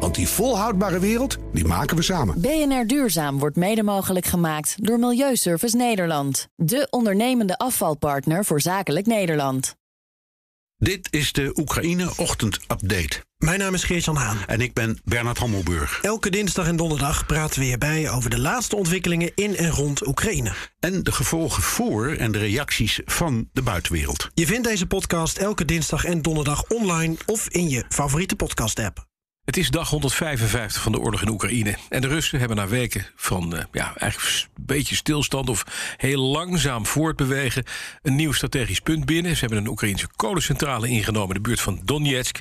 Want die volhoudbare wereld, die maken we samen. BNR Duurzaam wordt mede mogelijk gemaakt door Milieuservice Nederland. De ondernemende afvalpartner voor zakelijk Nederland. Dit is de Oekraïne Ochtend Update. Mijn naam is Geert-Jan Haan. En ik ben Bernard Hammelburg. Elke dinsdag en donderdag praten we hierbij over de laatste ontwikkelingen in en rond Oekraïne. En de gevolgen voor en de reacties van de buitenwereld. Je vindt deze podcast elke dinsdag en donderdag online of in je favoriete podcast-app. Het is dag 155 van de oorlog in Oekraïne. En de Russen hebben na weken van uh, ja, eigenlijk een beetje stilstand of heel langzaam voortbewegen een nieuw strategisch punt binnen. Ze hebben een Oekraïnse kolencentrale ingenomen in de buurt van Donetsk.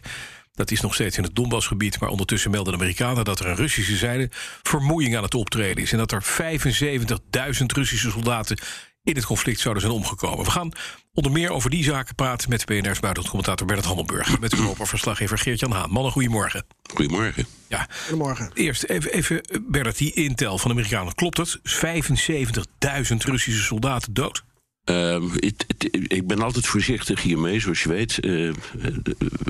Dat is nog steeds in het Donbassgebied, maar ondertussen melden de Amerikanen dat er een Russische zijde vermoeiing aan het optreden is. En dat er 75.000 Russische soldaten in het conflict zouden zijn omgekomen. We gaan onder meer over die zaken praten met BNR's buitenlandcommentator Bernard Hammelburg. Met Europa-verslaggever Geert-Jan Haan. Mannen, goedemorgen. Goedemorgen. Ja. Goedemorgen. Eerst even, even Bernard, die intel van de Amerikanen. Klopt het? 75.000 Russische soldaten dood? Uh, ik, ik, ben altijd voorzichtig hiermee, zoals je weet. Uh,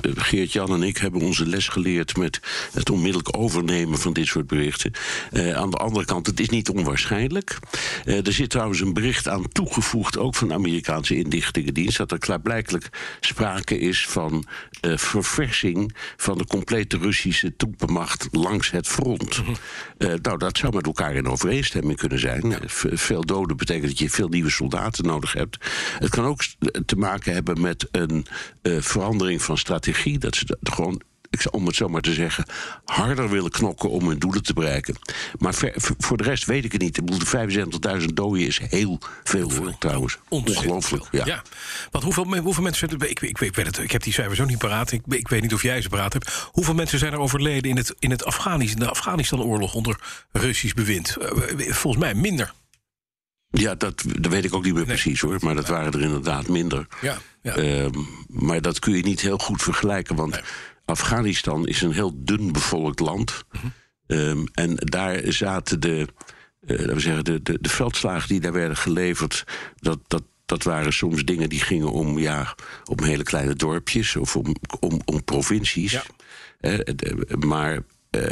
Geert-Jan en ik hebben onze les geleerd met het onmiddellijk overnemen van dit soort berichten. Uh, aan de andere kant, het is niet onwaarschijnlijk. er zit trouwens een bericht aan toegevoegd, ook van de Amerikaanse inlichtingendienst, dat er klaarblijkelijk sprake is van verversing van de complete Russische troepenmacht langs het front. nou, dat zou met elkaar in overeenstemming kunnen zijn. Veel doden betekent dat je veel nieuwe soldaten nodig hebt. Het kan ook te maken hebben met een uh, verandering van strategie. Dat ze gewoon om het zo maar te zeggen, harder willen knokken om hun doelen te bereiken. Maar ver, voor de rest weet ik het niet. Ik bedoel, de 75.000 doden is heel veel, veel trouwens. Ongelooflijk. Ja. ja. Want hoeveel, hoeveel mensen. Ik, ik, ik, weet het, ik heb die cijfers ook niet paraat. Ik, ik weet niet of jij ze paraat hebt. Hoeveel mensen zijn er overleden in, het, in, het Afghanistan, de Afghanistan-oorlog onder Russisch bewind? Volgens mij minder. Ja, dat, dat weet ik ook niet meer precies hoor. Maar dat waren er inderdaad minder. Ja, ja. Uh, maar dat kun je niet heel goed vergelijken. Want Afghanistan is een heel dun bevolkt land. Mm -hmm. en daar zaten de, uh, laten we zeggen, de, de, de veldslagen die daar werden geleverd. Dat, dat, dat waren soms dingen die gingen om, ja, om hele kleine dorpjes of om, om, om provincies. Ja. Uh, maar uh,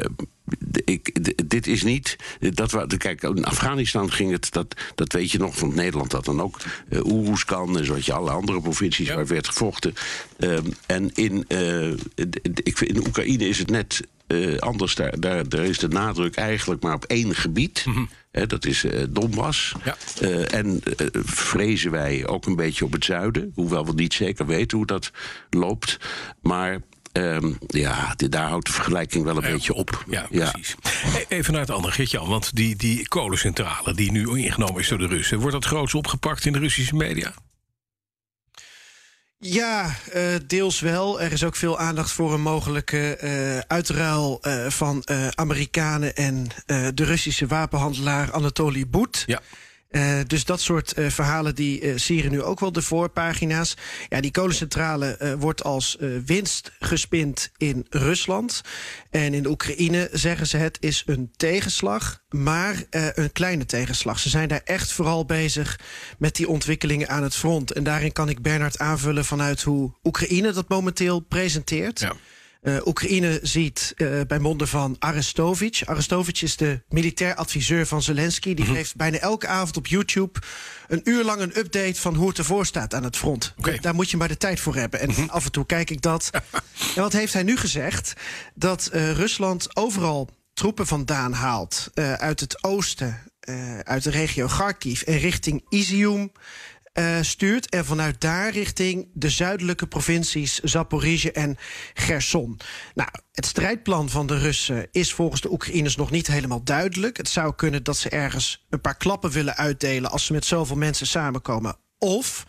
ik, dit is niet. Dat, kijk, in Afghanistan ging het, dat, dat weet je nog van Nederland, dat dan ook. Uh, Oeroeskan en zoals je alle andere provincies waar werd gevochten. Uh, en in, uh, ik, in Oekraïne is het net uh, anders. Daar, daar, daar, is de nadruk eigenlijk maar op één gebied. Mm -hmm. dat is uh, Donbass. Ja. Uh, en vrezen wij ook een beetje op het zuiden. Hoewel we niet zeker weten hoe dat loopt. Maar Um, ja, daar houdt de vergelijking wel een beetje op. Ja, precies. E, even naar het andere, Geert-Jan. Want die, die kolencentrale die nu ingenomen is door de Russen... wordt dat groots opgepakt in de Russische media? Ja, uh, deels wel. Er is ook veel aandacht voor een mogelijke uh, uitruil uh, van Amerikanen en de Russische wapenhandelaar Anatoly Boet. Ja. Uh, dus dat soort uh, verhalen die sieren nu ook wel de voorpagina's. Ja, die kolencentrale wordt als winst gespind in Rusland. En in de Oekraïne zeggen ze het is een tegenslag, maar een kleine tegenslag. Ze zijn daar echt vooral bezig met die ontwikkelingen aan het front. En daarin kan ik Bernard aanvullen vanuit hoe Oekraïne dat momenteel presenteert. Ja. Uh, Oekraïne ziet uh, bij monden van Arestovic. Arestovic is de militair adviseur van Zelensky. Die mm -hmm. geeft bijna elke avond op YouTube een uur lang een update van hoe het ervoor staat aan het front. Okay. Daar moet je maar de tijd voor hebben. En mm -hmm. af en toe kijk ik dat. en wat heeft hij nu gezegd? Dat uh, Rusland overal troepen vandaan haalt uit het oosten, uit de regio Kharkiv en richting Izium uh, stuurt. En vanuit daar richting de zuidelijke provincies Zaporizhia en Gerson. Nou, het strijdplan van de Russen is volgens de Oekraïners nog niet helemaal duidelijk. Het zou kunnen dat ze ergens een paar klappen willen uitdelen als ze met zoveel mensen samenkomen. Of.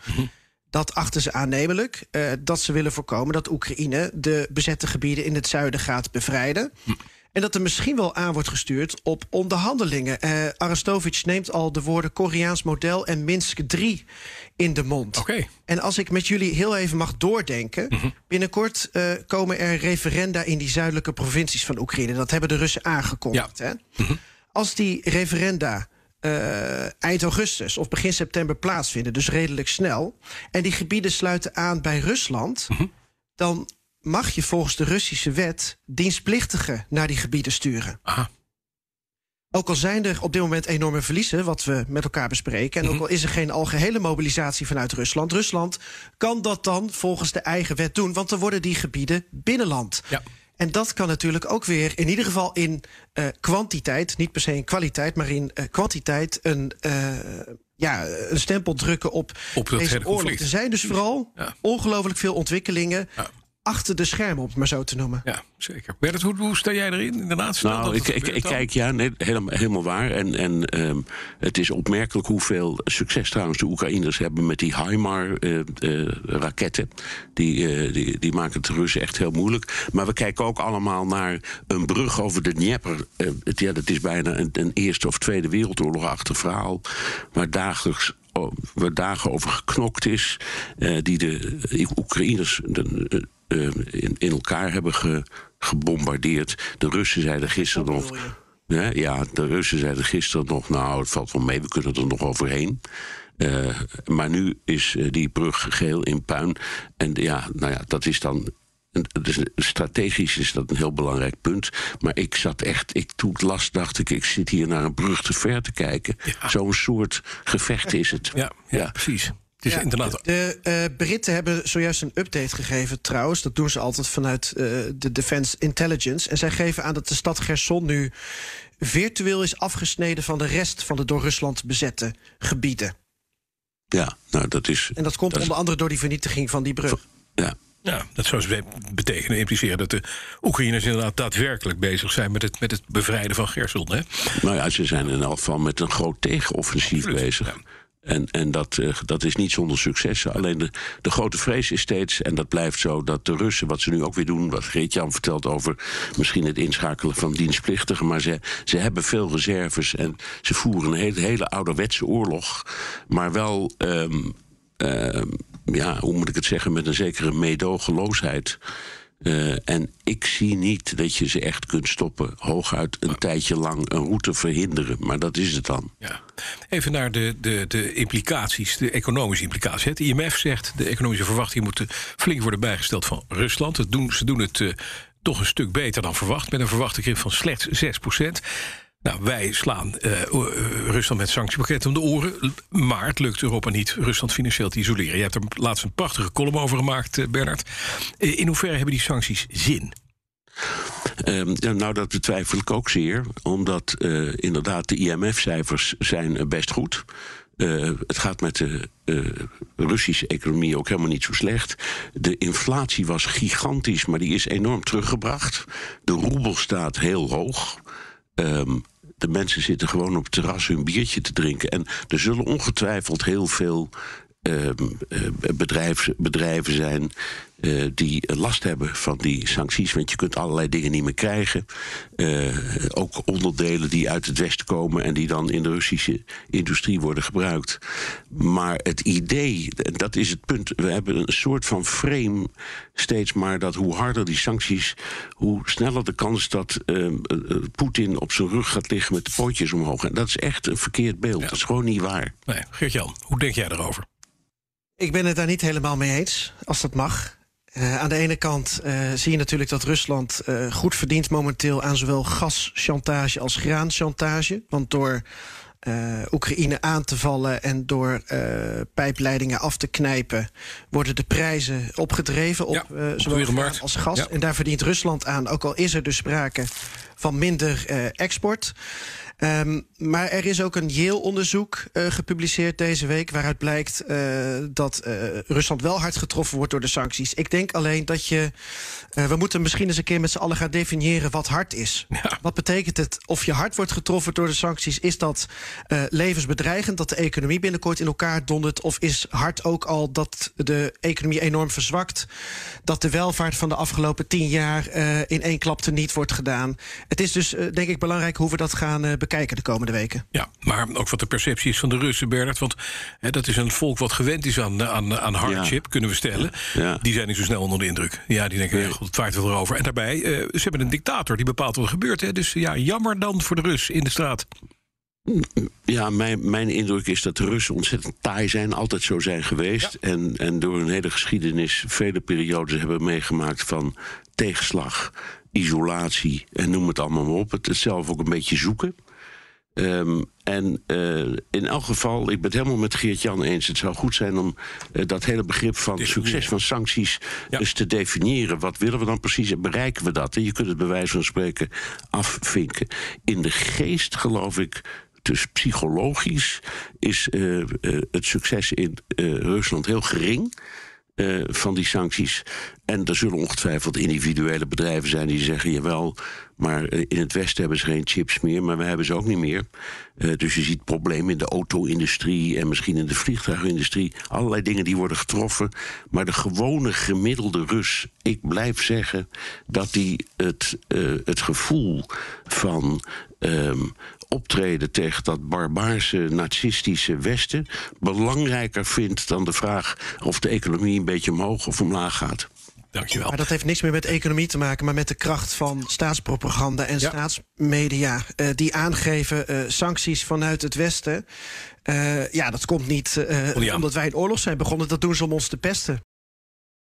Dat achten ze aannemelijk. Uh, dat ze willen voorkomen dat Oekraïne de bezette gebieden in het zuiden gaat bevrijden. En dat er misschien wel aan wordt gestuurd op onderhandelingen. Uh, neemt al de woorden Koreaans model en Minsk 3 in de mond. Oké. En als ik met jullie heel even mag doordenken. Mhm. Binnenkort uh, komen er referenda in die zuidelijke provincies van Oekraïne. Dat hebben de Russen aangekondigd. Hè? Mhm. Als die referenda uh, eind augustus of begin september plaatsvinden, dus redelijk snel. En die gebieden sluiten aan bij Rusland. Mhm. Dan mag je volgens de Russische wet dienstplichtigen naar die gebieden sturen. Aha. Ook al zijn er op dit moment enorme verliezen, wat we met elkaar bespreken. En ook mhm. al is er geen algehele mobilisatie vanuit Rusland. Rusland kan dat dan volgens de eigen wet doen, want dan worden die gebieden binnenland. Ja. En dat kan natuurlijk ook weer, in ieder geval in uh, kwantiteit, niet per se in kwaliteit, maar in uh, kwantiteit, een, uh, ja, een stempel drukken op, op deze oorlog. Er zijn dus vooral ja. ongelooflijk veel ontwikkelingen. Ja achter de schermen, om het maar zo te noemen. Ja, zeker. Bert, hoe, hoe sta jij erin? Inderdaad, nou, ik, ik, ik kijk, ja, nee, helemaal, helemaal waar. En, en um, het is opmerkelijk hoeveel succes trouwens de Oekraïners hebben met die HIMAR-raketten. Uh, uh, die, uh, die, die maken het de Russen echt heel moeilijk. Maar we kijken ook allemaal naar een brug over de Dnieper. Het, ja, dat is bijna een, een Eerste of Tweede Wereldoorlog-achtig verhaal. Waar dagelijks waar dagen over geknokt is. Uh, die de Oekraïners de, uh, in, in, elkaar hebben ge, gebombardeerd. De Russen zeiden gisteren nog. ja, de Russen zeiden gisteren nog. Nou, het valt wel mee, we kunnen er nog overheen. Uh, maar nu is die brug geheel in puin. En ja, nou ja, dat is dan dus strategisch is dat een heel belangrijk punt. Maar ik zat echt, ik, toen ik las, dacht ik, ik zit hier naar een brug te ver te kijken. Zo'n soort gevecht is het. Ja, ja, precies. Het is inderdaad... De uh, Britten hebben zojuist een update gegeven, trouwens. Dat doen ze altijd vanuit uh, de Defense Intelligence. En zij geven aan dat de stad Gerson nu virtueel is afgesneden van de rest van de door Rusland bezette gebieden. Ja, nou dat is. En dat komt onder andere door die vernietiging van die brug. Ja, ja, dat zou betekenen, impliceren dat de Oekraïners inderdaad daadwerkelijk bezig zijn met het, met het bevrijden van Gerson. Hè? Nou ja, ze zijn in elk geval met een groot tegenoffensief bezig. En, en dat, uh, dat is niet zonder succes. Alleen de, grote vrees is steeds, en dat blijft zo, dat de Russen, wat ze nu ook weer doen, wat Geert-Jan vertelt over misschien het inschakelen van dienstplichtigen, maar ze, ze hebben veel reserves en ze voeren een hele, ouderwetse oorlog, maar wel. Um, um, ja, hoe moet ik het zeggen, met een zekere meedogenloosheid. Uh, en ik zie niet dat je ze echt kunt stoppen. Hooguit een tijdje lang een route verhinderen. Maar dat is het dan. Ja. Even naar de, de, de implicaties, de economische implicaties. Het IMF zegt de economische verwachtingen moeten flink worden bijgesteld van Rusland. Het doen, ze doen het uh, toch een stuk beter dan verwacht. Met een verwachte krimp van slechts 6 procent. Nou, wij slaan uh, Rusland met sanctiepakketten om de oren. Maar het lukt Europa niet Rusland financieel te isoleren. Je hebt er laatst een prachtige column over gemaakt, uh, Bernard. in hoeverre hebben die sancties zin? Um, nou, dat betwijfel ik ook zeer. Omdat inderdaad de IMF-cijfers zijn best goed. Uh, het gaat met de Russische economie ook helemaal niet zo slecht. De inflatie was gigantisch, maar die is enorm teruggebracht. De roebel staat heel hoog. Um, de mensen zitten gewoon op het terras hun biertje te drinken. En er zullen ongetwijfeld heel veel uh, bedrijven, bedrijven zijn uh, die last hebben van die sancties. Want je kunt allerlei dingen niet meer krijgen. Uh, ook onderdelen die uit het Westen komen en die dan in de Russische industrie worden gebruikt. Maar het idee, dat is het punt, we hebben een soort van frame steeds maar dat hoe harder die sancties, hoe sneller de kans dat uh, Poetin op zijn rug gaat liggen met de pootjes omhoog. En dat is echt een verkeerd beeld. Dat is gewoon niet waar. Nee, Geert-Jan, hoe denk jij erover? Ik ben het daar niet helemaal mee eens, als dat mag. Uh, aan de ene kant uh, zie je natuurlijk dat Rusland uh, goed verdient momenteel aan zowel gaschantage als graanchantage. Want door Oekraïne aan te vallen en door pijpleidingen af te knijpen, worden de prijzen opgedreven op ja, zowel graan als gas. Ja. En daar verdient Rusland aan, ook al is er dus sprake van minder export. Ehm, maar er is ook een Yale-onderzoek uh, gepubliceerd deze week... waaruit blijkt uh, dat uh, Rusland wel hard getroffen wordt door de sancties. Ik denk alleen dat je... we moeten misschien eens een keer met z'n allen gaan definiëren wat hard is. Ja. Wat betekent het of je hard wordt getroffen door de sancties? Is dat levensbedreigend, dat de economie binnenkort in elkaar dondert... of is hard ook al dat de economie enorm verzwakt... dat de welvaart van de afgelopen tien jaar in één klap teniet wordt gedaan? Het is dus, denk ik, belangrijk hoe we dat gaan bekijken de komende weken. Ja, maar ook wat de perceptie is van de Russen, Bernard. Want hè, dat is een volk wat gewend is aan, aan, aan hardship, kunnen we stellen. Ja. Die zijn niet zo snel onder de indruk. Ja, die denken, ja, goed, het vaart wel erover. En daarbij, uh, ze hebben een dictator die bepaalt wat er gebeurt. Hè. Dus ja, jammer dan voor de Rus in de straat. Ja, mijn, mijn indruk is dat de Russen ontzettend taai zijn, altijd zo zijn geweest. En, en door hun hele geschiedenis vele periodes hebben meegemaakt van tegenslag, isolatie en noem het allemaal maar op. Het zelf ook een beetje zoeken. Um, en uh, in elk geval, ik ben het helemaal met Geert-Jan eens. Het zou goed zijn om uh, dat hele begrip van succes van sancties ja. eens te definiëren. Wat willen we dan precies en bereiken we dat? En je kunt het bij wijze van spreken afvinken. In de geest geloof ik dus psychologisch is uh, het succes in Rusland heel gering. Uh, van die sancties. En er zullen ongetwijfeld individuele bedrijven zijn die zeggen: jawel, maar eh, in het Westen hebben ze geen chips meer, maar we hebben ze ook niet meer. Uh, dus je ziet problemen in de auto-industrie en misschien in de vliegtuigindustrie. Allerlei dingen die worden getroffen. Maar de gewone gemiddelde Rus, ik blijf zeggen dat die het, het gevoel van um, optreden tegen dat barbaarse nazistische Westen belangrijker vindt dan de vraag of de economie een beetje omhoog of omlaag gaat. Dankjewel. Maar dat heeft niks meer met economie te maken, maar met de kracht van staatspropaganda en staatsmedia. Uh, die aangeven uh, sancties vanuit het Westen. Uh, ja, dat komt niet omdat wij in oorlog zijn begonnen. Dat doen ze om ons te pesten.